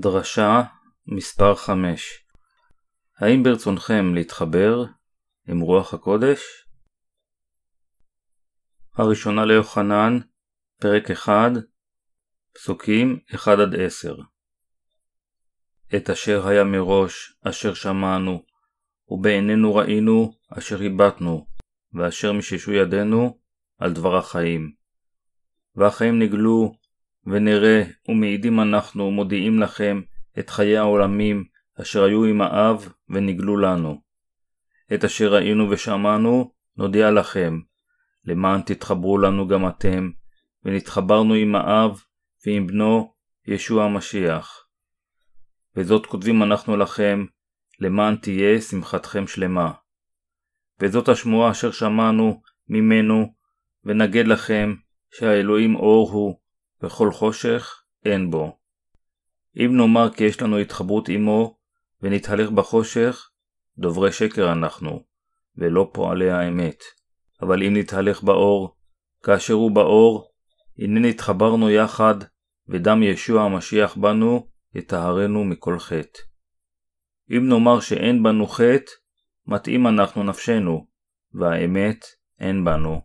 דרשה מספר 5 האם ברצונכם להתחבר עם רוח הקודש? הראשונה ליוחנן, פרק 1, פסוקים 1-10 את אשר היה מראש, אשר שמענו, ובעינינו ראינו, אשר הבטנו, ואשר מששו ידינו, על דבר החיים. והחיים נגלו, ונראה ומעידים אנחנו ומודיעים לכם את חיי העולמים אשר היו עם האב ונגלו לנו. את אשר ראינו ושמענו נודיע לכם, למען תתחברו לנו גם אתם, ונתחברנו עם האב ועם בנו ישוע המשיח. וזאת כותבים אנחנו לכם, למען תהיה שמחתכם שלמה. וזאת השמועה אשר שמענו ממנו, ונגד לכם שהאלוהים אור הוא, וכל חושך אין בו. אם נאמר כי יש לנו התחברות עמו, ונתהלך בחושך, דוברי שקר אנחנו, ולא פועלי האמת. אבל אם נתהלך באור, כאשר הוא באור, הנה נתחברנו יחד, ודם ישוע המשיח בנו, יטהרנו מכל חטא. אם נאמר שאין בנו חטא, מתאים אנחנו נפשנו, והאמת אין בנו.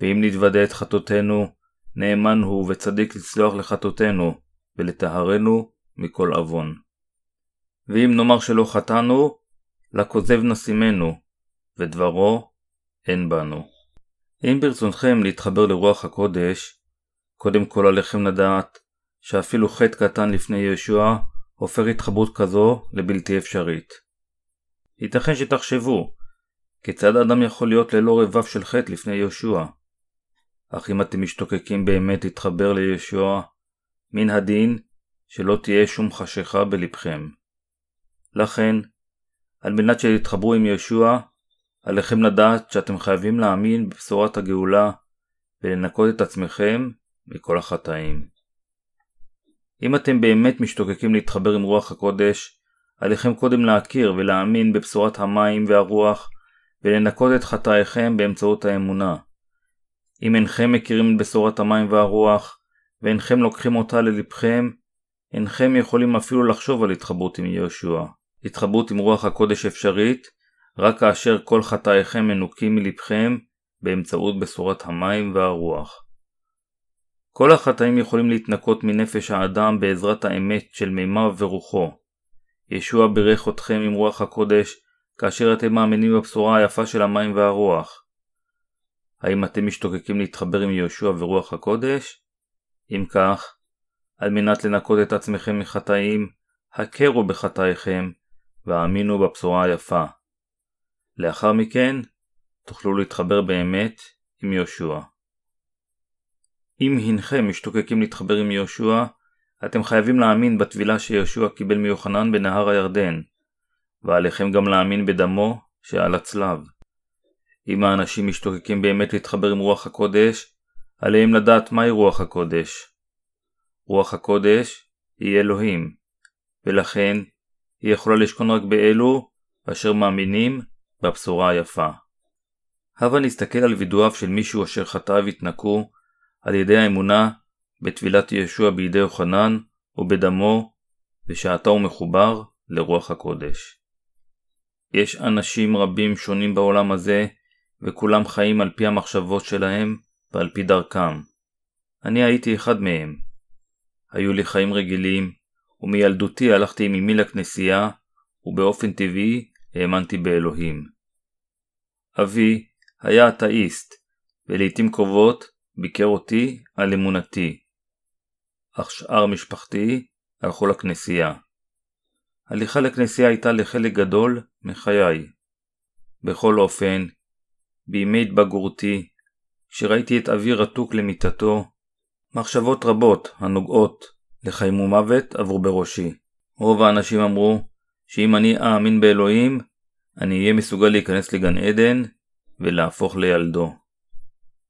ואם נתוודה את חטאותינו, נאמן הוא וצדיק לסלוח לחטאותינו, ולטהרנו מכל עוון. ואם נאמר שלא חטאנו, לכוזב נשימנו, ודברו אין בנו. אם ברצונכם להתחבר לרוח הקודש, קודם כל עליכם לדעת שאפילו חטא קטן לפני ישוע הופך התחברות כזו לבלתי אפשרית. ייתכן שתחשבו, כיצד אדם יכול להיות ללא רבב של חטא לפני יהושע? אך אם אתם משתוקקים באמת להתחבר לישוע, מן הדין שלא תהיה שום חשיכה בלבכם. לכן, על מנת שתתחברו עם ישוע, עליכם לדעת שאתם חייבים להאמין בבשורת הגאולה ולנקות את עצמכם מכל החטאים. אם אתם באמת משתוקקים להתחבר עם רוח הקודש, עליכם קודם להכיר ולהאמין בבשורת המים והרוח ולנקות את חטאיכם באמצעות האמונה. אם אינכם מכירים את בשורת המים והרוח, ואינכם לוקחים אותה ללבכם, אינכם יכולים אפילו לחשוב על התחברות עם יהושע. התחברות עם רוח הקודש אפשרית, רק כאשר כל חטאיכם מנוקים מלבכם באמצעות בשורת המים והרוח. כל החטאים יכולים להתנקות מנפש האדם בעזרת האמת של מימיו ורוחו. ישוע בירך אתכם עם רוח הקודש כאשר אתם מאמינים בבשורה היפה של המים והרוח. האם אתם משתוקקים להתחבר עם יהושע ורוח הקודש? אם כך, על מנת לנקות את עצמכם מחטאים, הכרו בחטאיכם והאמינו בבשורה היפה. לאחר מכן, תוכלו להתחבר באמת עם יהושע. אם הנכם משתוקקים להתחבר עם יהושע, אתם חייבים להאמין בטבילה שיהושע קיבל מיוחנן בנהר הירדן, ועליכם גם להאמין בדמו שעל הצלב. אם האנשים משתוקקים באמת להתחבר עם רוח הקודש, עליהם לדעת מהי רוח הקודש. רוח הקודש היא אלוהים, ולכן היא יכולה לשכון רק באלו אשר מאמינים בבשורה היפה. הבה נסתכל על וידואיו של מישהו אשר חטאיו התנקו על ידי האמונה בטבילת ישוע בידי יוחנן ובדמו, ושעתה הוא מחובר לרוח הקודש. יש אנשים רבים שונים בעולם הזה וכולם חיים על פי המחשבות שלהם ועל פי דרכם. אני הייתי אחד מהם. היו לי חיים רגילים, ומילדותי הלכתי עם אמי לכנסייה, ובאופן טבעי האמנתי באלוהים. אבי היה אתאיסט, ולעיתים קרובות ביקר אותי על אמונתי. אך שאר משפחתי הלכו לכנסייה. הליכה לכנסייה הייתה לחלק גדול מחיי. בכל אופן, בימי התבגרותי, כשראיתי את אבי רתוק למיטתו, מחשבות רבות הנוגעות לחיים ומוות עברו בראשי. רוב האנשים אמרו שאם אני אאמין באלוהים, אני אהיה מסוגל להיכנס לגן עדן ולהפוך לילדו.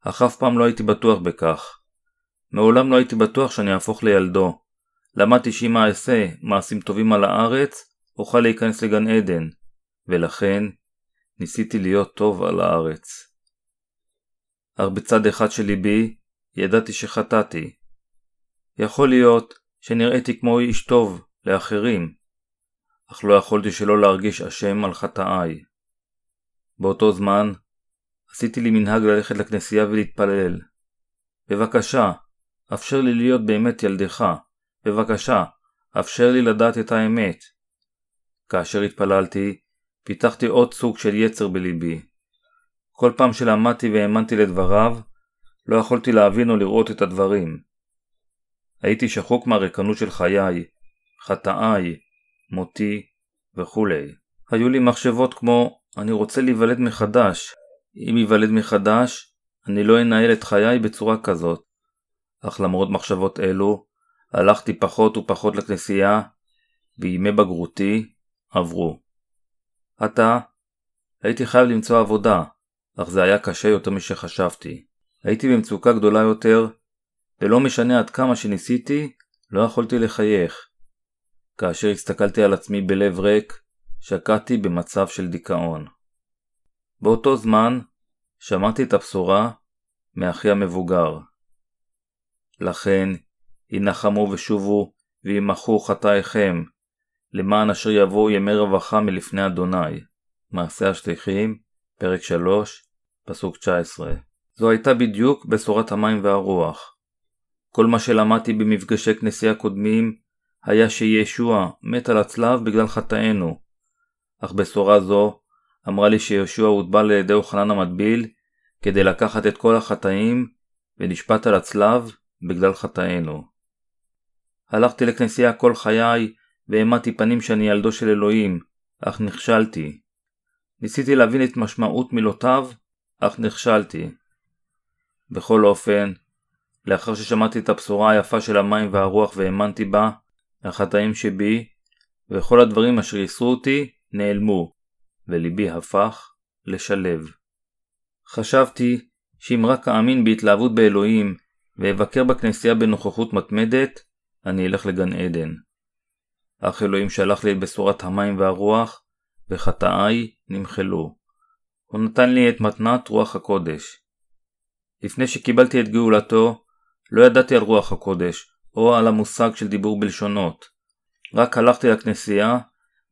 אך אף פעם לא הייתי בטוח בכך. מעולם לא הייתי בטוח שאני אהפוך לילדו. למדתי שאם אעשה מעשים טובים על הארץ, אוכל להיכנס לגן עדן, ולכן ניסיתי להיות טוב על הארץ. אך בצד אחד של ליבי ידעתי שחטאתי. יכול להיות שנראיתי כמו איש טוב לאחרים, אך לא יכולתי שלא להרגיש אשם על חטאיי. באותו זמן עשיתי לי מנהג ללכת לכנסייה ולהתפלל. בבקשה, אפשר לי להיות באמת ילדך. בבקשה, אפשר לי לדעת את האמת. כאשר התפללתי, פיתחתי עוד סוג של יצר בליבי. כל פעם שלמדתי והאמנתי לדבריו, לא יכולתי להבין או לראות את הדברים. הייתי שחוק מהריקנות של חיי, חטאיי, מותי וכולי. היו לי מחשבות כמו אני רוצה להיוולד מחדש. אם ייוולד מחדש, אני לא אנהל את חיי בצורה כזאת. אך למרות מחשבות אלו, הלכתי פחות ופחות לכנסייה, וימי בגרותי עברו. עתה, הייתי חייב למצוא עבודה, אך זה היה קשה יותר משחשבתי. הייתי במצוקה גדולה יותר, ולא משנה עד כמה שניסיתי, לא יכולתי לחייך. כאשר הסתכלתי על עצמי בלב ריק, שקעתי במצב של דיכאון. באותו זמן שמעתי את הבשורה מאחי המבוגר. לכן, הנחמו ושובו וימחו חטאיכם, למען אשר יבואו ימי רווחה מלפני אדוני. מעשה השליחים, פרק 3, פסוק 19. זו הייתה בדיוק בשורת המים והרוח. כל מה שלמדתי במפגשי כנסייה קודמים היה שישוע מת על הצלב בגלל חטאינו. אך בשורה זו אמרה לי שישוע הוטבל על ידי אוחנן המטביל כדי לקחת את כל החטאים ונשפט על הצלב בגלל חטאינו. הלכתי לכנסייה כל חיי והעמדתי פנים שאני ילדו של אלוהים, אך נכשלתי. ניסיתי להבין את משמעות מילותיו, אך נכשלתי. בכל אופן, לאחר ששמעתי את הבשורה היפה של המים והרוח והאמנתי בה, החטאים שבי, וכל הדברים אשר ייסרו אותי, נעלמו, וליבי הפך לשלב. חשבתי שאם רק אאמין בהתלהבות באלוהים, ואבקר בכנסייה בנוכחות מתמדת, אני אלך לגן עדן. אך אלוהים שלח לי את בשורת המים והרוח, וחטאיי נמחלו. הוא נתן לי את מתנת רוח הקודש. לפני שקיבלתי את גאולתו, לא ידעתי על רוח הקודש, או על המושג של דיבור בלשונות. רק הלכתי לכנסייה,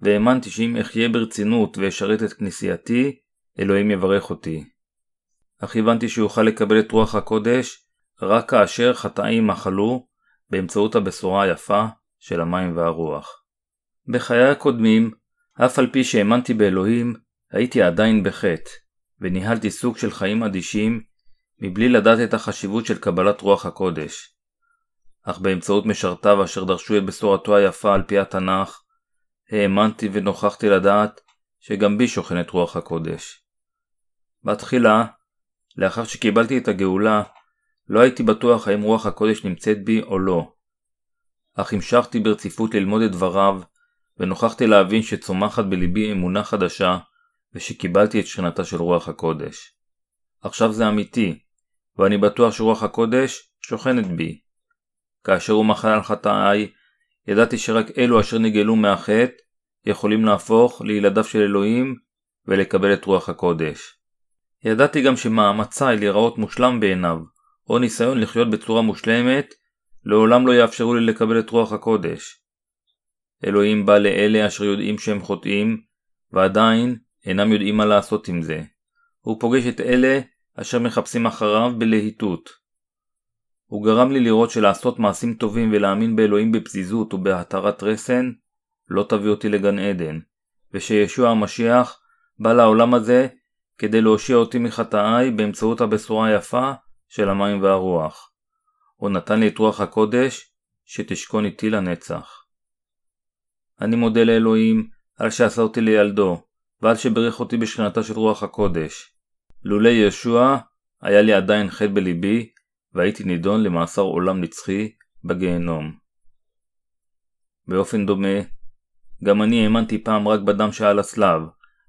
והאמנתי שאם אחיה ברצינות ואשרת את כנסייתי, אלוהים יברך אותי. אך הבנתי שאוכל לקבל את רוח הקודש רק כאשר חטאים מחלו באמצעות הבשורה היפה של המים והרוח. בחיי הקודמים, אף על פי שהאמנתי באלוהים, הייתי עדיין בחטא, וניהלתי סוג של חיים אדישים, מבלי לדעת את החשיבות של קבלת רוח הקודש. אך באמצעות משרתיו אשר דרשו את בשורתו היפה על פי התנ"ך, האמנתי ונוכחתי לדעת שגם בי שוכנת רוח הקודש. בתחילה, לאחר שקיבלתי את הגאולה, לא הייתי בטוח האם רוח הקודש נמצאת בי או לא. אך המשכתי ברציפות ללמוד את דבריו, ונוכחתי להבין שצומחת בליבי אמונה חדשה, ושקיבלתי את שכנתה של רוח הקודש. עכשיו זה אמיתי, ואני בטוח שרוח הקודש שוכנת בי. כאשר הוא מחל על חטאיי, ידעתי שרק אלו אשר נגאלו מהחטא, יכולים להפוך לילדיו של אלוהים ולקבל את רוח הקודש. ידעתי גם שמאמציי להיראות מושלם בעיניו, או ניסיון לחיות בצורה מושלמת, לעולם לא יאפשרו לי לקבל את רוח הקודש. אלוהים בא לאלה אשר יודעים שהם חוטאים, ועדיין אינם יודעים מה לעשות עם זה. הוא פוגש את אלה אשר מחפשים אחריו בלהיטות. הוא גרם לי לראות שלעשות מעשים טובים ולהאמין באלוהים בפזיזות ובהתרת רסן, לא תביא אותי לגן עדן, ושישוע המשיח בא לעולם הזה כדי להושיע אותי מחטאיי באמצעות הבשורה היפה של המים והרוח. הוא נתן לי את רוח הקודש שתשכון איתי לנצח. אני מודה לאלוהים על שעשה אותי לילדו, ועל שברך אותי בשכנתה של רוח הקודש. לולא ישוע, היה לי עדיין חטא בליבי, והייתי נידון למאסר עולם נצחי בגיהנום. באופן דומה, גם אני האמנתי פעם רק בדם שעל הצלב,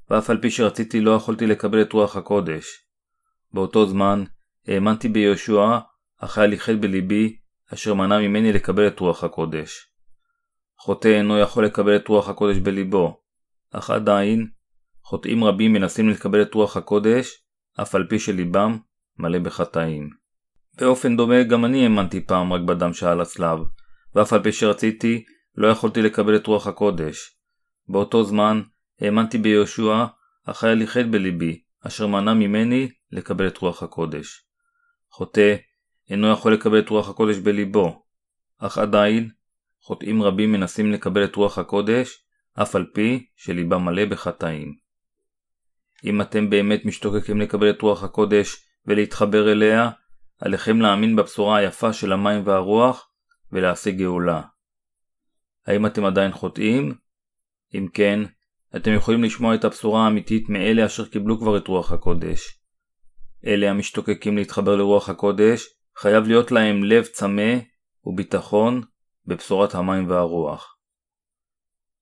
ואף על פי שרציתי לא יכולתי לקבל את רוח הקודש. באותו זמן, האמנתי ביהושע, אך היה לי חטא בליבי, אשר מנע ממני לקבל את רוח הקודש. חוטא אינו יכול לקבל את רוח הקודש בליבו, אך עדיין, חוטאים רבים מנסים לקבל את רוח הקודש, אף על פי שליבם מלא בחטאים. באופן דומה גם אני האמנתי פעם רק בדם שעל הצלב, ואף על פי שרציתי, לא יכולתי לקבל את רוח הקודש. באותו זמן האמנתי ביהושע, אך היה לי חטא בליבי, אשר מנע ממני לקבל את רוח הקודש. חוטא אינו יכול לקבל את רוח הקודש בליבו, אך עדיין חוטאים רבים מנסים לקבל את רוח הקודש, אף על פי שליבם מלא בחטאים. אם אתם באמת משתוקקים לקבל את רוח הקודש ולהתחבר אליה, עליכם להאמין בבשורה היפה של המים והרוח ולהשיג גאולה. האם אתם עדיין חוטאים? אם כן, אתם יכולים לשמוע את הבשורה האמיתית מאלה אשר קיבלו כבר את רוח הקודש. אלה המשתוקקים להתחבר לרוח הקודש, חייב להיות להם לב צמא וביטחון בבשורת המים והרוח.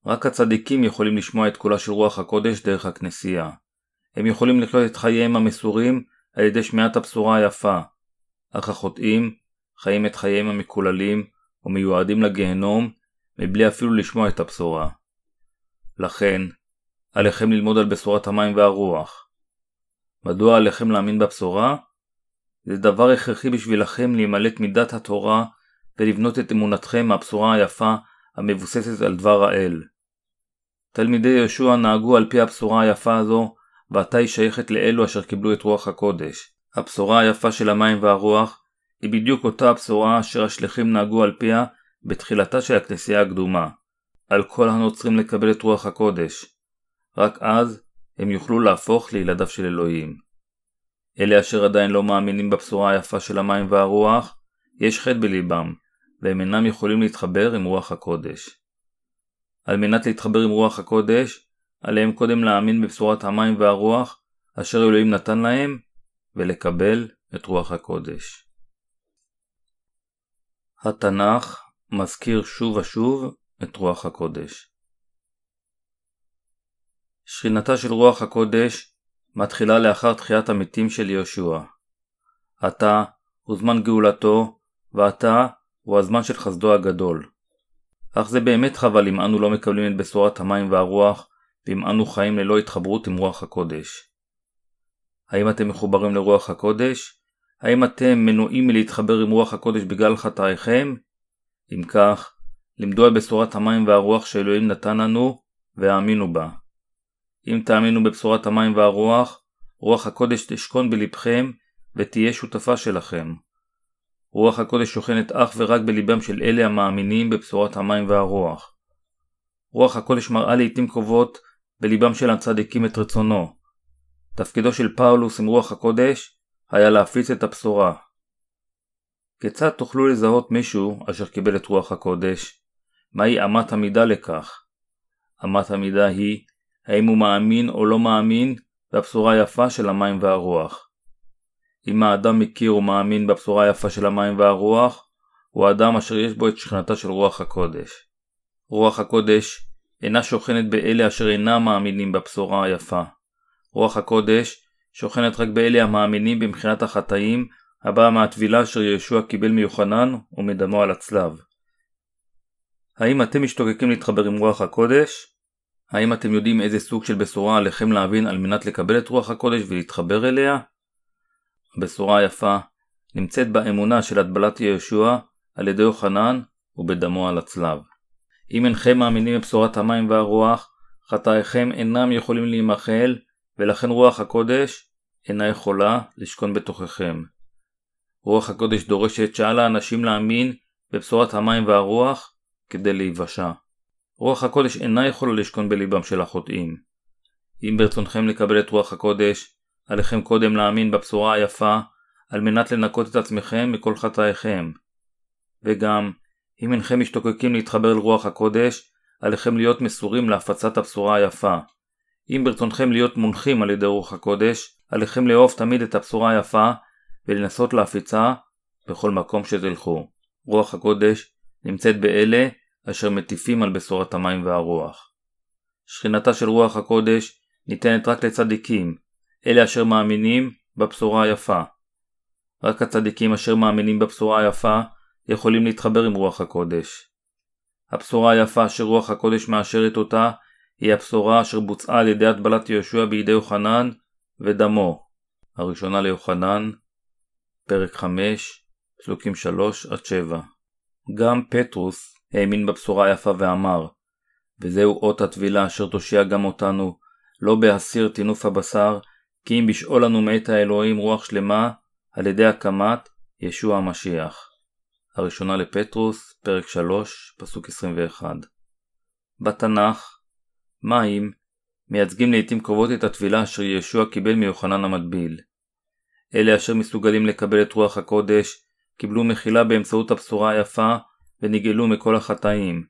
רק הצדיקים יכולים לשמוע את קולה של רוח הקודש דרך הכנסייה. הם יכולים לחיות את חייהם המסורים על ידי שמיעת הבשורה היפה, אך החוטאים חיים את חייהם המקוללים ומיועדים לגיהנום מבלי אפילו לשמוע את הבשורה. לכן, עליכם ללמוד על בשורת המים והרוח. מדוע עליכם להאמין בבשורה? זה דבר הכרחי בשבילכם להימלט מידת התורה ולבנות את אמונתכם מהבשורה היפה המבוססת על דבר האל. תלמידי יהושע נהגו על פי הבשורה היפה הזו, ועתה היא שייכת לאלו אשר קיבלו את רוח הקודש. הבשורה היפה של המים והרוח היא בדיוק אותה הבשורה אשר השליחים נהגו על פיה בתחילתה של הכנסייה הקדומה. על כל הנוצרים לקבל את רוח הקודש. רק אז הם יוכלו להפוך לילדיו של אלוהים. אלה אשר עדיין לא מאמינים בבשורה היפה של המים והרוח, יש חטא בליבם, והם אינם יכולים להתחבר עם רוח הקודש. על מנת להתחבר עם רוח הקודש, עליהם קודם להאמין בבשורת המים והרוח, אשר אלוהים נתן להם, ולקבל את רוח הקודש. התנ"ך מזכיר שוב ושוב את רוח הקודש. שכינתה של רוח הקודש מתחילה לאחר תחיית המתים של יהושע. עתה הוא זמן גאולתו, ועתה הוא הזמן של חסדו הגדול. אך זה באמת חבל אם אנו לא מקבלים את בשורת המים והרוח, ואם אנו חיים ללא התחברות עם רוח הקודש. האם אתם מחוברים לרוח הקודש? האם אתם מנועים מלהתחבר עם רוח הקודש בגלל חטאיכם? אם כך, למדו על בשורת המים והרוח שאלוהים נתן לנו, והאמינו בה. אם תאמינו בבשורת המים והרוח, רוח הקודש תשכון בלבכם, ותהיה שותפה שלכם. רוח הקודש שוכנת אך ורק בליבם של אלה המאמינים בבשורת המים והרוח. רוח הקודש מראה לעיתים קרובות בליבם של הצדיקים את רצונו. תפקידו של פאולוס עם רוח הקודש היה להפיץ את הבשורה. כיצד תוכלו לזהות מישהו אשר קיבל את רוח הקודש? מהי אמת המידה לכך? אמת המידה היא האם הוא מאמין או לא מאמין בבשורה היפה של המים והרוח. אם האדם מכיר ומאמין בבשורה היפה של המים והרוח, הוא האדם אשר יש בו את שכנתה של רוח הקודש. רוח הקודש אינה שוכנת באלה אשר אינם מאמינים בבשורה היפה. רוח הקודש שוכנת רק באלה המאמינים במחינת החטאים הבאה מהטבילה אשר יהושע קיבל מיוחנן ומדמו על הצלב. האם אתם משתוקקים להתחבר עם רוח הקודש? האם אתם יודעים איזה סוג של בשורה עליכם להבין על מנת לקבל את רוח הקודש ולהתחבר אליה? הבשורה היפה נמצאת באמונה של הטבלת יהושע על ידי יוחנן ובדמו על הצלב. אם אינכם מאמינים בבשורת המים והרוח, חטאיכם אינם יכולים להימחל, ולכן רוח הקודש אינה יכולה לשכון בתוככם. רוח הקודש דורשת שעל האנשים להאמין בבשורת המים והרוח, כדי להיוושע. רוח הקודש אינה יכולה לשכון בליבם של החוטאים. אם ברצונכם לקבל את רוח הקודש, עליכם קודם להאמין בבשורה היפה, על מנת לנקות את עצמכם מכל חטאיכם. וגם, אם אינכם משתוקקים להתחבר אל רוח הקודש, עליכם להיות מסורים להפצת הבשורה היפה. אם ברצונכם להיות מונחים על ידי רוח הקודש, עליכם לאהוב תמיד את הבשורה היפה ולנסות להפיצה בכל מקום שתלכו. רוח הקודש נמצאת באלה אשר מטיפים על בשורת המים והרוח. שכינתה של רוח הקודש ניתנת רק לצדיקים, אלה אשר מאמינים בבשורה היפה. רק הצדיקים אשר מאמינים בבשורה היפה יכולים להתחבר עם רוח הקודש. הבשורה היפה אשר רוח הקודש מאשרת אותה היא הבשורה אשר בוצעה על ידי הטבלת יהושע בידי יוחנן ודמו. הראשונה ליוחנן, פרק 5, פסוקים 3-7. גם פטרוס האמין בבשורה היפה ואמר, וזהו אות הטבילה אשר תושיע גם אותנו, לא בהסיר טינוף הבשר, כי אם בשאול לנו מאת האלוהים רוח שלמה, על ידי הקמת ישוע המשיח. הראשונה לפטרוס, פרק 3, פסוק 21. בתנ"ך, מים מייצגים לעיתים קרובות את הטבילה אשר ישוע קיבל מיוחנן המטביל. אלה אשר מסוגלים לקבל את רוח הקודש, קיבלו מחילה באמצעות הבשורה היפה ונגאלו מכל החטאים.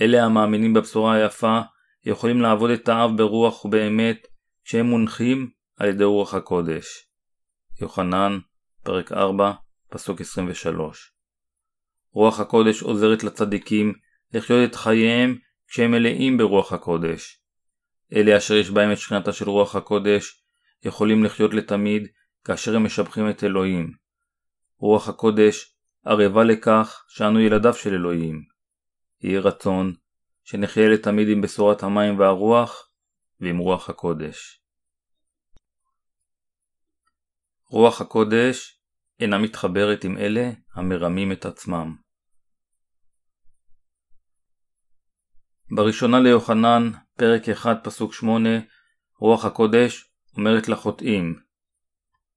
אלה המאמינים בבשורה היפה יכולים לעבוד את האב ברוח ובאמת כשהם מונחים על ידי רוח הקודש. יוחנן, פרק 4, פסוק 23 רוח הקודש עוזרת לצדיקים לחיות את חייהם כשהם מלאים ברוח הקודש. אלה אשר יש בהם את שכינתה של רוח הקודש יכולים לחיות לתמיד כאשר הם משבחים את אלוהים. רוח הקודש ערבה לכך שאנו ילדיו של אלוהים. יהי רצון שנחיה לתמיד עם בשורת המים והרוח ועם רוח הקודש. רוח הקודש אינה מתחברת עם אלה המרמים את עצמם. בראשונה ליוחנן, פרק 1 פסוק 8, רוח הקודש אומרת לחוטאים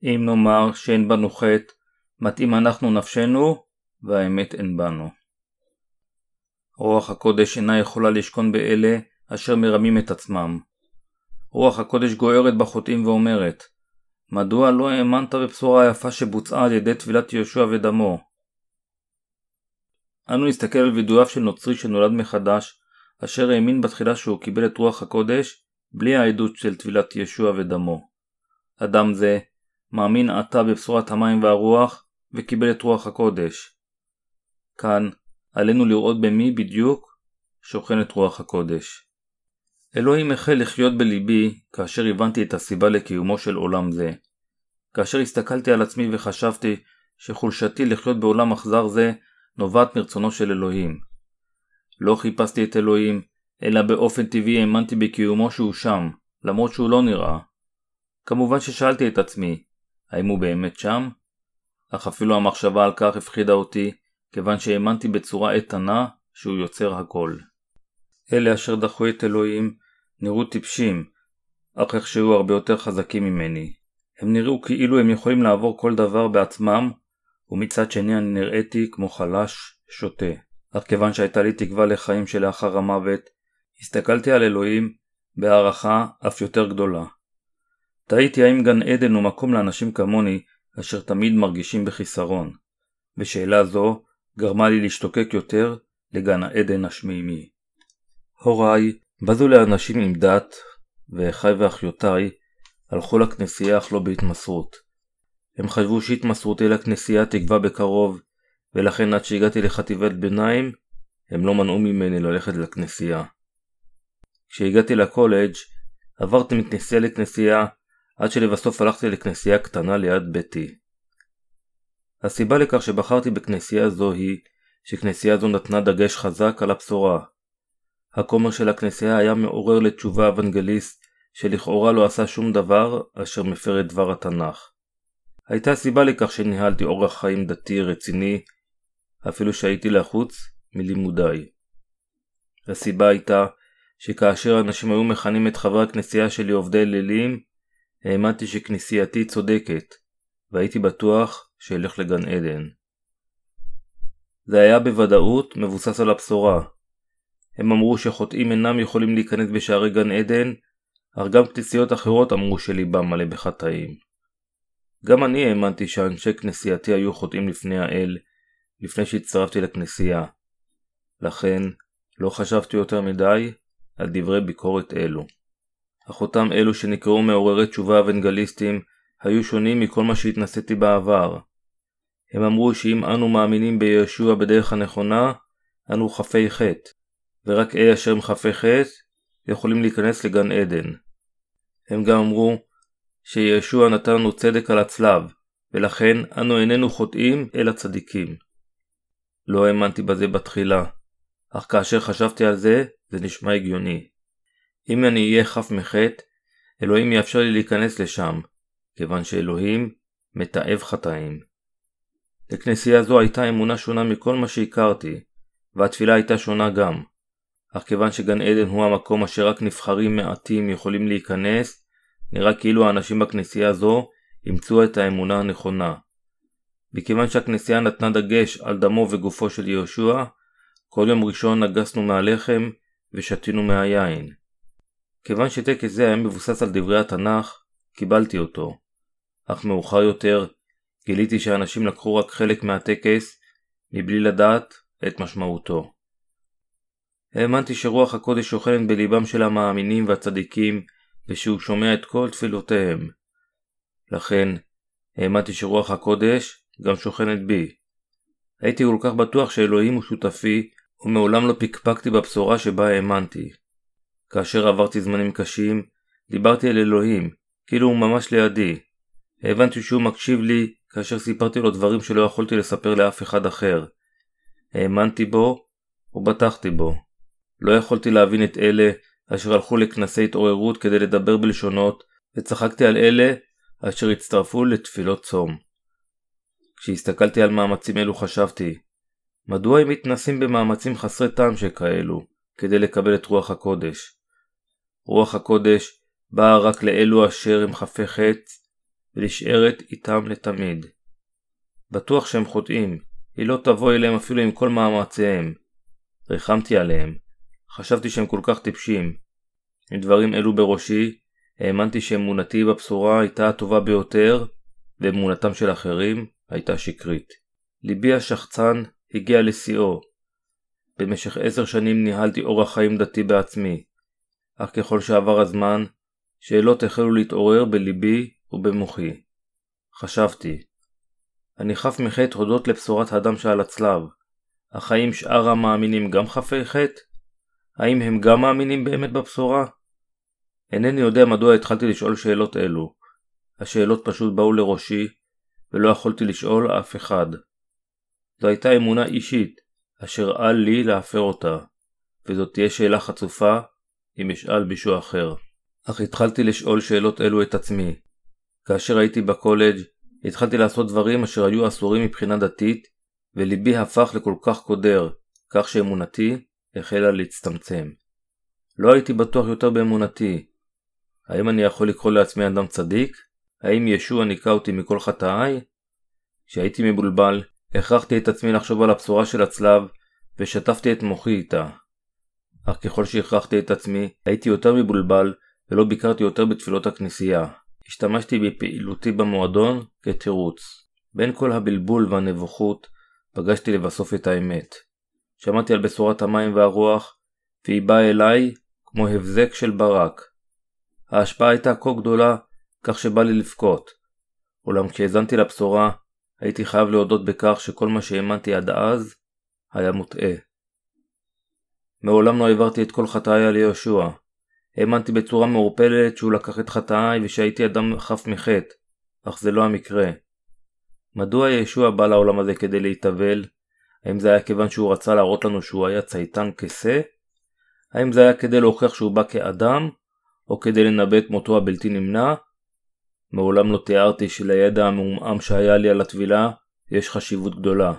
אם נאמר שאין בנו חטא, מתאים אנחנו נפשנו, והאמת אין בנו. רוח הקודש אינה יכולה לשכון באלה אשר מרמים את עצמם. רוח הקודש גוערת בחוטאים ואומרת, מדוע לא האמנת בבשורה היפה שבוצעה על ידי טבילת יהושע ודמו? אנו נסתכל על וידויו של נוצרי שנולד מחדש, אשר האמין בתחילה שהוא קיבל את רוח הקודש, בלי העדות של טבילת ישוע ודמו. אדם זה מאמין עתה בבשורת המים והרוח, וקיבל את רוח הקודש. כאן עלינו לראות במי בדיוק שוכנת רוח הקודש. אלוהים החל לחיות בליבי כאשר הבנתי את הסיבה לקיומו של עולם זה. כאשר הסתכלתי על עצמי וחשבתי שחולשתי לחיות בעולם אכזר זה נובעת מרצונו של אלוהים. לא חיפשתי את אלוהים, אלא באופן טבעי האמנתי בקיומו שהוא שם, למרות שהוא לא נראה. כמובן ששאלתי את עצמי, האם הוא באמת שם? אך אפילו המחשבה על כך הפחידה אותי, כיוון שהאמנתי בצורה איתנה שהוא יוצר הכל. אלה אשר דחו את אלוהים נראו טיפשים, אך איכשהו הרבה יותר חזקים ממני. הם נראו כאילו הם יכולים לעבור כל דבר בעצמם, ומצד שני אני נראיתי כמו חלש, שוטה. אך כיוון שהייתה לי תקווה לחיים שלאחר המוות, הסתכלתי על אלוהים בהערכה אף יותר גדולה. תהיתי האם גן עדן הוא מקום לאנשים כמוני אשר תמיד מרגישים בחיסרון, ושאלה זו גרמה לי להשתוקק יותר לגן העדן השמימי. הוריי בזו לאנשים עם דת, ואחיי ואחיותיי הלכו לכנסייה אך לא בהתמסרות. הם חשבו שהתמסרותי לכנסייה תגבה בקרוב, ולכן עד שהגעתי לחטיבת ביניים, הם לא מנעו ממני ללכת לכנסייה. כשהגעתי לקולג' עברתי מכנסייה לכנסייה עד שלבסוף הלכתי לכנסייה קטנה ליד ביתי. הסיבה לכך שבחרתי בכנסייה זו היא שכנסייה זו נתנה דגש חזק על הבשורה. הכומר של הכנסייה היה מעורר לתשובה אוונגליסט שלכאורה לא עשה שום דבר אשר מפר את דבר התנ"ך. הייתה סיבה לכך שניהלתי אורח חיים דתי רציני, אפילו שהייתי לחוץ מלימודיי. הסיבה הייתה שכאשר אנשים היו מכנים את חברי הכנסייה שלי עובדי אלילים, האמנתי שכנסייתי צודקת, והייתי בטוח שאלך לגן עדן. זה היה בוודאות מבוסס על הבשורה. הם אמרו שחוטאים אינם יכולים להיכנס בשערי גן עדן, אך גם כנסיות אחרות אמרו שליבם מלא בחטאים. גם אני האמנתי שאנשי כנסייתי היו חוטאים לפני האל, לפני שהצטרפתי לכנסייה. לכן, לא חשבתי יותר מדי על דברי ביקורת אלו. אך אותם אלו שנקראו מעוררי תשובה אוונגליסטים היו שונים מכל מה שהתנסיתי בעבר. הם אמרו שאם אנו מאמינים בישוע בדרך הנכונה, אנו חפי חטא, ורק אלה אשר הם חפי חטא יכולים להיכנס לגן עדן. הם גם אמרו שישוע נתן לנו צדק על הצלב, ולכן אנו איננו חוטאים אלא צדיקים. לא האמנתי בזה בתחילה, אך כאשר חשבתי על זה, זה נשמע הגיוני. אם אני אהיה חף מחטא, אלוהים יאפשר לי להיכנס לשם, כיוון שאלוהים מתעב חטאים. לכנסייה זו הייתה אמונה שונה מכל מה שהכרתי, והתפילה הייתה שונה גם. אך כיוון שגן עדן הוא המקום אשר רק נבחרים מעטים יכולים להיכנס, נראה כאילו האנשים בכנסייה זו אימצו את האמונה הנכונה. מכיוון שהכנסייה נתנה דגש על דמו וגופו של יהושע, כל יום ראשון נגסנו מהלחם ושתינו מהיין. כיוון שטקס זה היה מבוסס על דברי התנ"ך, קיבלתי אותו. אך מאוחר יותר גיליתי שאנשים לקחו רק חלק מהטקס מבלי לדעת את משמעותו. האמנתי שרוח הקודש שוכנת בליבם של המאמינים והצדיקים ושהוא שומע את כל תפילותיהם. לכן, האמנתי שרוח הקודש גם שוכנת בי. הייתי כל כך בטוח שאלוהים הוא שותפי, ומעולם לא פקפקתי בבשורה שבה האמנתי. כאשר עברתי זמנים קשים, דיברתי אל אלוהים, כאילו הוא ממש לידי. הבנתי שהוא מקשיב לי כאשר סיפרתי לו דברים שלא יכולתי לספר לאף אחד אחר. האמנתי בו ובטחתי בו. לא יכולתי להבין את אלה אשר הלכו לכנסי התעוררות כדי לדבר בלשונות, וצחקתי על אלה אשר הצטרפו לתפילות צום. כשהסתכלתי על מאמצים אלו חשבתי, מדוע הם מתנסים במאמצים חסרי טעם שכאלו, כדי לקבל את רוח הקודש? רוח הקודש באה רק לאלו אשר הם חפי חץ, ונשארת איתם לתמיד. בטוח שהם חוטאים, היא לא תבוא אליהם אפילו עם כל מאמציהם. ריחמתי עליהם, חשבתי שהם כל כך טיפשים. עם דברים אלו בראשי, האמנתי שאמונתי בבשורה הייתה הטובה ביותר, ואמונתם של אחרים הייתה שקרית. ליבי השחצן הגיע לשיאו. במשך עשר שנים ניהלתי אורח חיים דתי בעצמי, אך ככל שעבר הזמן, שאלות החלו להתעורר בליבי ובמוחי. חשבתי, אני חף מחטא הודות לבשורת הדם שעל הצלב, אך האם שאר המאמינים גם חפי חטא? האם הם גם מאמינים באמת בבשורה? אינני יודע מדוע התחלתי לשאול שאלות אלו. השאלות פשוט באו לראשי, ולא יכולתי לשאול אף אחד. זו הייתה אמונה אישית, אשר אל לי להפר אותה, וזאת תהיה שאלה חצופה אם אשאל מישהו אחר. אך התחלתי לשאול שאלות אלו את עצמי. כאשר הייתי בקולג' התחלתי לעשות דברים אשר היו אסורים מבחינה דתית, וליבי הפך לכל כך קודר, כך שאמונתי החלה להצטמצם. לא הייתי בטוח יותר באמונתי. האם אני יכול לקרוא לעצמי אדם צדיק? האם ישוע ניקה אותי מכל חטאיי? כשהייתי מבולבל, הכרחתי את עצמי לחשוב על הבשורה של הצלב, ושטפתי את מוחי איתה. אך ככל שהכרחתי את עצמי, הייתי יותר מבולבל, ולא ביקרתי יותר בתפילות הכנסייה. השתמשתי בפעילותי במועדון כתירוץ. בין כל הבלבול והנבוכות, פגשתי לבסוף את האמת. שמעתי על בשורת המים והרוח, והיא באה אליי כמו הבזק של ברק. ההשפעה הייתה כה גדולה, כך שבא לי לבכות. אולם כשהאזנתי לבשורה, הייתי חייב להודות בכך שכל מה שהאמנתי עד אז, היה מוטעה. מעולם לא העברתי את כל חטאיי על יהושע. האמנתי בצורה מעורפלת שהוא לקח את חטאיי ושהייתי אדם חף מחטא, אך זה לא המקרה. מדוע ישוע בא לעולם הזה כדי להתאבל? האם זה היה כיוון שהוא רצה להראות לנו שהוא היה צייתן כשה? האם זה היה כדי להוכיח שהוא בא כאדם? או כדי לנבא את מותו הבלתי נמנע? מעולם לא תיארתי שלידע המעומעם שהיה לי על הטבילה יש חשיבות גדולה.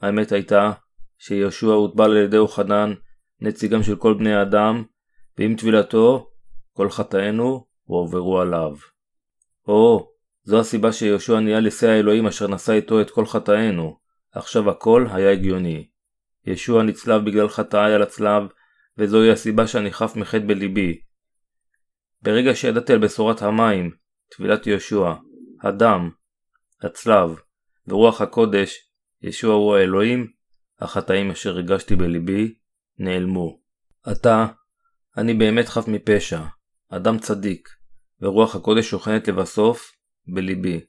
האמת הייתה שיהושע הוטבל על ידי אוחנן, נציגם של כל בני האדם, ועם טבילתו, כל חטאינו הועברו עליו. או, זו הסיבה שיהושע נהיה לשיא האלוהים אשר נשא איתו את כל חטאינו. עכשיו הכל היה הגיוני. ישוע נצלב בגלל חטאי על הצלב, וזוהי הסיבה שאני חף מחטא בליבי. ברגע שידעתי על בשורת המים, טבילת יהושע, הדם, הצלב, ורוח הקודש, ישוע הוא האלוהים, החטאים אשר הרגשתי בליבי, נעלמו. עתה, אני באמת חף מפשע, אדם צדיק, ורוח הקודש שוכנת לבסוף בליבי.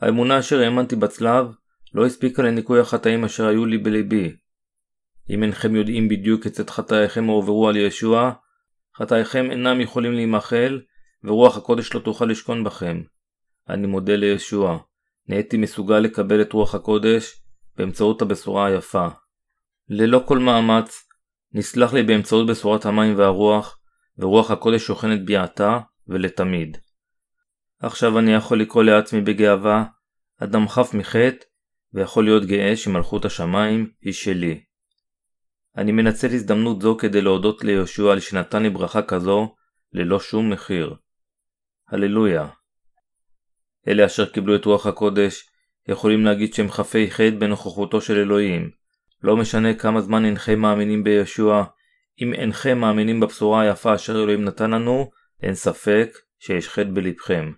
האמונה אשר האמנתי בצלב לא הספיקה לניקוי החטאים אשר היו לי בליבי. אם אינכם יודעים בדיוק כיצד חטאיכם הועברו על ישוע, חטאיכם אינם יכולים להימחל, ורוח הקודש לא תוכל לשכון בכם. אני מודה לישוע, נהייתי מסוגל לקבל את רוח הקודש באמצעות הבשורה היפה. ללא כל מאמץ, נסלח לי באמצעות בשורת המים והרוח, ורוח הקודש שוכנת בי עתה ולתמיד. עכשיו אני יכול לקרוא לעצמי בגאווה, אדם חף מחטא, ויכול להיות גאה שמלכות השמיים היא שלי. אני מנצל הזדמנות זו כדי להודות ליהושע על שנתן לי ברכה כזו ללא שום מחיר. הללויה. אלה אשר קיבלו את רוח הקודש יכולים להגיד שהם חפי חטא בנוכחותו של אלוהים. לא משנה כמה זמן אינכם מאמינים בישוע, אם אינכם מאמינים בבשורה היפה אשר אלוהים נתן לנו, אין ספק שיש חטא בלבכם.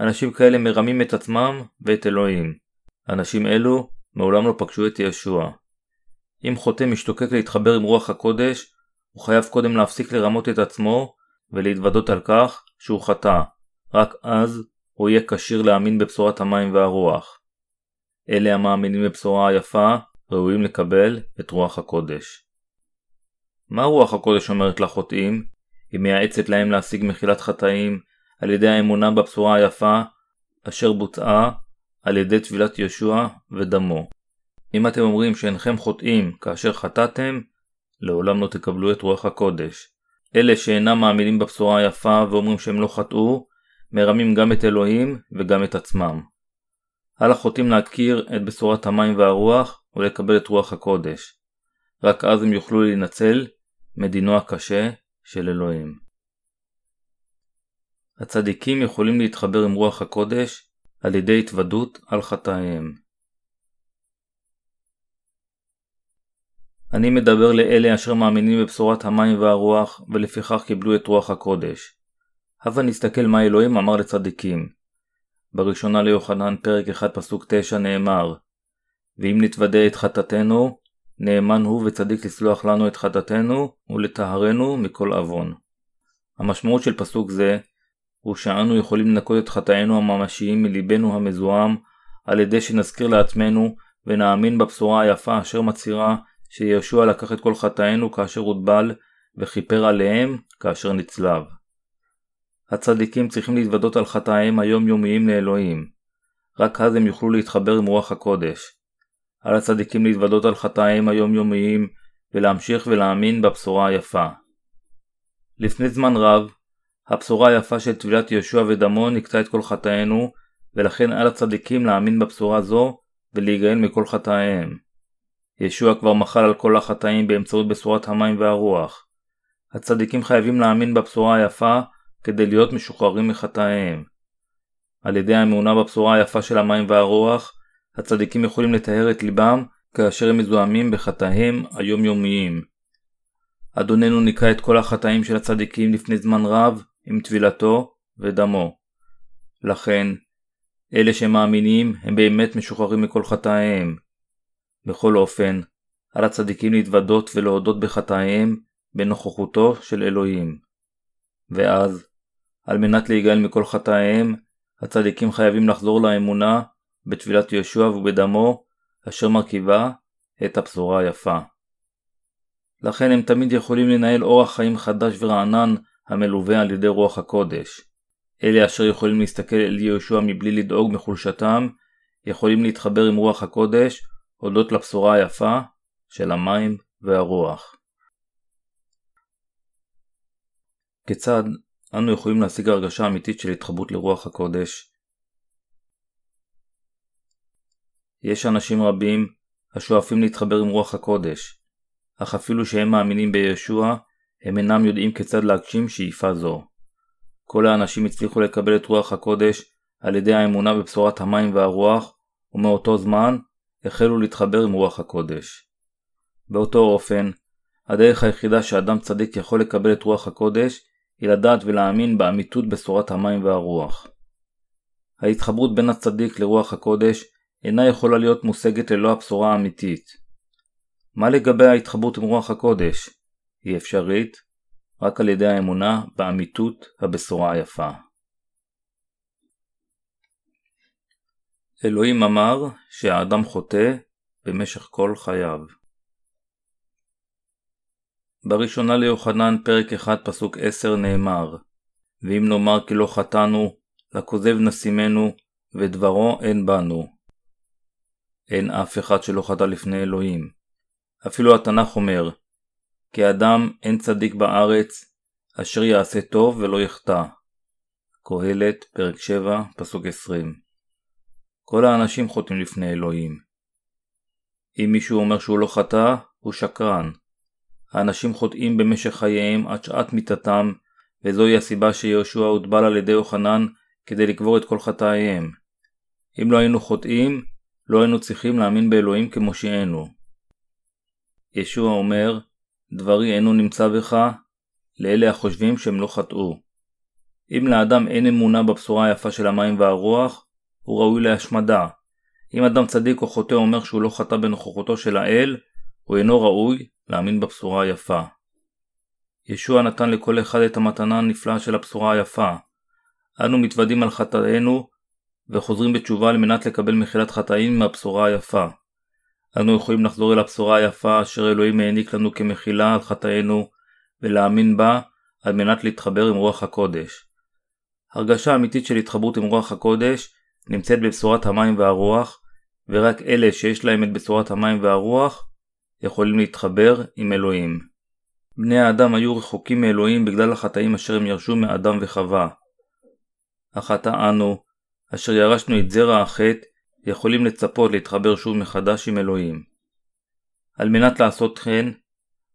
אנשים כאלה מרמים את עצמם ואת אלוהים. אנשים אלו מעולם לא פגשו את ישוע. אם חוטא משתוקק להתחבר עם רוח הקודש, הוא חייב קודם להפסיק לרמות את עצמו ולהתוודות על כך שהוא חטא. רק אז הוא יהיה כשיר להאמין בבשורת המים והרוח. אלה המאמינים בבשורה היפה ראויים לקבל את רוח הקודש. מה רוח הקודש אומרת לחוטאים? היא מייעצת להם להשיג מחילת חטאים על ידי האמונה בבשורה היפה אשר בוצעה על ידי טבילת ישוע ודמו. אם אתם אומרים שאינכם חוטאים כאשר חטאתם, לעולם לא תקבלו את רוח הקודש. אלה שאינם מאמינים בבשורה היפה ואומרים שהם לא חטאו, מרמים גם את אלוהים וגם את עצמם. על החוטאים להכיר את בשורת המים והרוח ולקבל את רוח הקודש. רק אז הם יוכלו להינצל מדינו הקשה של אלוהים. הצדיקים יכולים להתחבר עם רוח הקודש על ידי התוודות על חטאיהם. אני מדבר לאלה אשר מאמינים בבשורת המים והרוח ולפיכך קיבלו את רוח הקודש. הבה נסתכל מה אלוהים אמר לצדיקים. בראשונה ליוחנן פרק 1 פסוק 9 נאמר ואם נתוודה את חטאתנו, נאמן הוא וצדיק לסלוח לנו את חטאתנו ולטהרנו מכל עוון. המשמעות של פסוק זה הוא שאנו יכולים לנקות את חטאינו הממשיים מליבנו המזוהם על ידי שנזכיר לעצמנו ונאמין בבשורה היפה אשר מצהירה שישוע לקח את כל חטאינו כאשר הוטבל וכיפר עליהם כאשר נצלב. הצדיקים צריכים להתוודות על חטאיהם היומיומיים לאלוהים. רק אז הם יוכלו להתחבר עם רוח הקודש. על הצדיקים להתוודות על חטאיהם היומיומיים ולהמשיך ולהאמין בבשורה היפה. לפני זמן רב, הבשורה היפה של טבילת יהושע ודמו נקטה את כל חטאינו, ולכן על הצדיקים להאמין בבשורה זו ולהיגאל מכל חטאיהם. ישוע כבר מחל על כל החטאים באמצעות בשורת המים והרוח. הצדיקים חייבים להאמין בבשורה היפה כדי להיות משוחררים מחטאיהם. על ידי האמונה בבשורה היפה של המים והרוח, הצדיקים יכולים לטהר את ליבם כאשר הם מזוהמים בחטאיהם היומיומיים. אדוננו ניקה את כל החטאים של הצדיקים לפני זמן רב עם טבילתו ודמו. לכן, אלה שמאמינים הם באמת משוחררים מכל חטאיהם. בכל אופן, על הצדיקים להתוודות ולהודות בחטאיהם בנוכחותו של אלוהים. ואז, על מנת להיגאל מכל חטאיהם, הצדיקים חייבים לחזור לאמונה בטבילת יהושע ובדמו, אשר מרכיבה את הבשורה היפה. לכן הם תמיד יכולים לנהל אורח חיים חדש ורענן המלווה על ידי רוח הקודש. אלה אשר יכולים להסתכל אל יהושע מבלי לדאוג מחולשתם, יכולים להתחבר עם רוח הקודש הודות לבשורה היפה של המים והרוח. כיצד אנו יכולים להשיג הרגשה אמיתית של התחברות לרוח הקודש? יש אנשים רבים השואפים להתחבר עם רוח הקודש, אך אפילו שהם מאמינים בישוע, הם אינם יודעים כיצד להגשים שאיפה זו. כל האנשים הצליחו לקבל את רוח הקודש על ידי האמונה בבשורת המים והרוח, ומאותו זמן החלו להתחבר עם רוח הקודש. באותו אופן, הדרך היחידה שאדם צדיק יכול לקבל את רוח הקודש היא לדעת ולהאמין באמיתות בשורת המים והרוח. ההתחברות בין הצדיק לרוח הקודש אינה יכולה להיות מושגת ללא הבשורה האמיתית. מה לגבי ההתחברות עם רוח הקודש? היא אפשרית רק על ידי האמונה באמיתות הבשורה היפה. אלוהים אמר שהאדם חוטא במשך כל חייו. בראשונה ליוחנן פרק 1 פסוק 10 נאמר ואם נאמר כי לא חטאנו, לכוזב נשימנו, ודברו אין בנו. אין אף אחד שלא חטא לפני אלוהים. אפילו התנ"ך אומר כי אדם אין צדיק בארץ, אשר יעשה טוב ולא יחטא. קהלת, פרק 7, פסוק 20 כל האנשים חוטאים לפני אלוהים. אם מישהו אומר שהוא לא חטא, הוא שקרן. האנשים חוטאים במשך חייהם עד שעת מיתתם, וזוהי הסיבה שיהושע הוטבל על ידי יוחנן כדי לקבור את כל חטאיהם. אם לא היינו חוטאים, לא היינו צריכים להאמין באלוהים כמושיענו. ישוע אומר, דברי אינו נמצא בך, לאלה החושבים שהם לא חטאו. אם לאדם אין אמונה בבשורה היפה של המים והרוח, הוא ראוי להשמדה. אם אדם צדיק או חוטא אומר שהוא לא חטא בנוכחותו של האל, הוא אינו ראוי להאמין בבשורה היפה. ישוע נתן לכל אחד את המתנה הנפלאה של הבשורה היפה. אנו מתוודים על חטאינו וחוזרים בתשובה על מנת לקבל מחילת חטאים מהבשורה היפה. אנו יכולים לחזור אל הבשורה היפה אשר אלוהים העניק לנו כמחילה על חטאינו ולהאמין בה על מנת להתחבר עם רוח הקודש. הרגשה אמיתית של התחברות עם רוח הקודש נמצאת בבשורת המים והרוח, ורק אלה שיש להם את בשורת המים והרוח יכולים להתחבר עם אלוהים. בני האדם היו רחוקים מאלוהים בגלל החטאים אשר הם ירשו מאדם וחווה. עתה אנו, אשר ירשנו את זרע החטא, יכולים לצפות להתחבר שוב מחדש עם אלוהים. על מנת לעשות כן,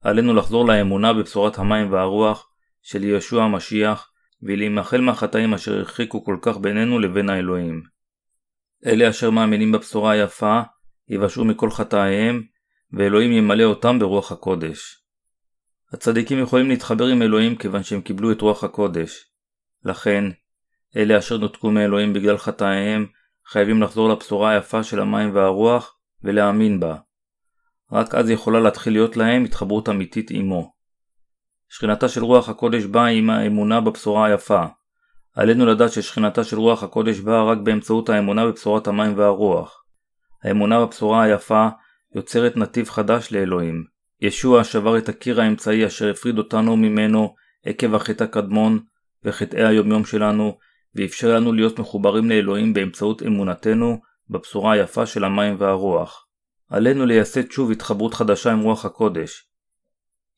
עלינו לחזור לאמונה בבשורת המים והרוח של ישוע המשיח, ולהימחל מהחטאים אשר הרחיקו כל כך בינינו לבין האלוהים. אלה אשר מאמינים בבשורה היפה, יבשעו מכל חטאיהם, ואלוהים ימלא אותם ברוח הקודש. הצדיקים יכולים להתחבר עם אלוהים כיוון שהם קיבלו את רוח הקודש. לכן, אלה אשר נותקו מאלוהים בגלל חטאיהם, חייבים לחזור לבשורה היפה של המים והרוח, ולהאמין בה. רק אז יכולה להתחיל להיות להם התחברות אמיתית עמו. שכינתה של רוח הקודש באה עם האמונה בבשורה היפה. עלינו לדעת ששכינתה של רוח הקודש באה רק באמצעות האמונה בבשורת המים והרוח. האמונה בבשורה היפה יוצרת נתיב חדש לאלוהים. ישוע שבר את הקיר האמצעי אשר הפריד אותנו ממנו עקב החטא הקדמון וחטאי היומיום שלנו, ואפשר לנו להיות מחוברים לאלוהים באמצעות אמונתנו בבשורה היפה של המים והרוח. עלינו לייסד שוב התחברות חדשה עם רוח הקודש.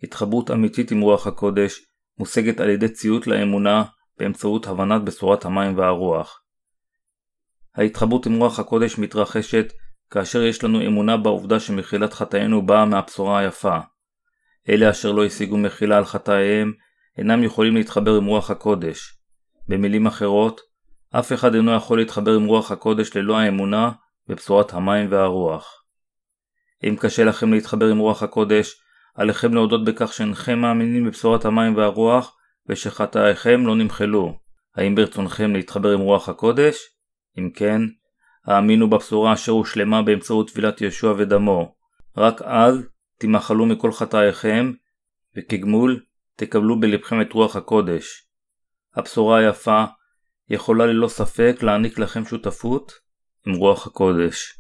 התחברות אמיתית עם רוח הקודש מושגת על ידי ציות לאמונה באמצעות הבנת בשורת המים והרוח. ההתחברות עם רוח הקודש מתרחשת כאשר יש לנו אמונה בעובדה שמחילת חטאינו באה מהבשורה היפה. אלה אשר לא השיגו מחילה על חטאיהם אינם יכולים להתחבר עם רוח הקודש. במילים אחרות, אף אחד אינו יכול להתחבר עם רוח הקודש ללא האמונה בבשורת המים והרוח. אם קשה לכם להתחבר עם רוח הקודש, עליכם להודות בכך שאינכם מאמינים בבשורת המים והרוח ושחטאיכם לא נמחלו. האם ברצונכם להתחבר עם רוח הקודש? אם כן, האמינו בבשורה אשר הושלמה באמצעות טבילת ישוע ודמו. רק אז תמחלו מכל חטאיכם, וכגמול תקבלו בלבכם את רוח הקודש. הבשורה היפה יכולה ללא ספק להעניק לכם שותפות עם רוח הקודש.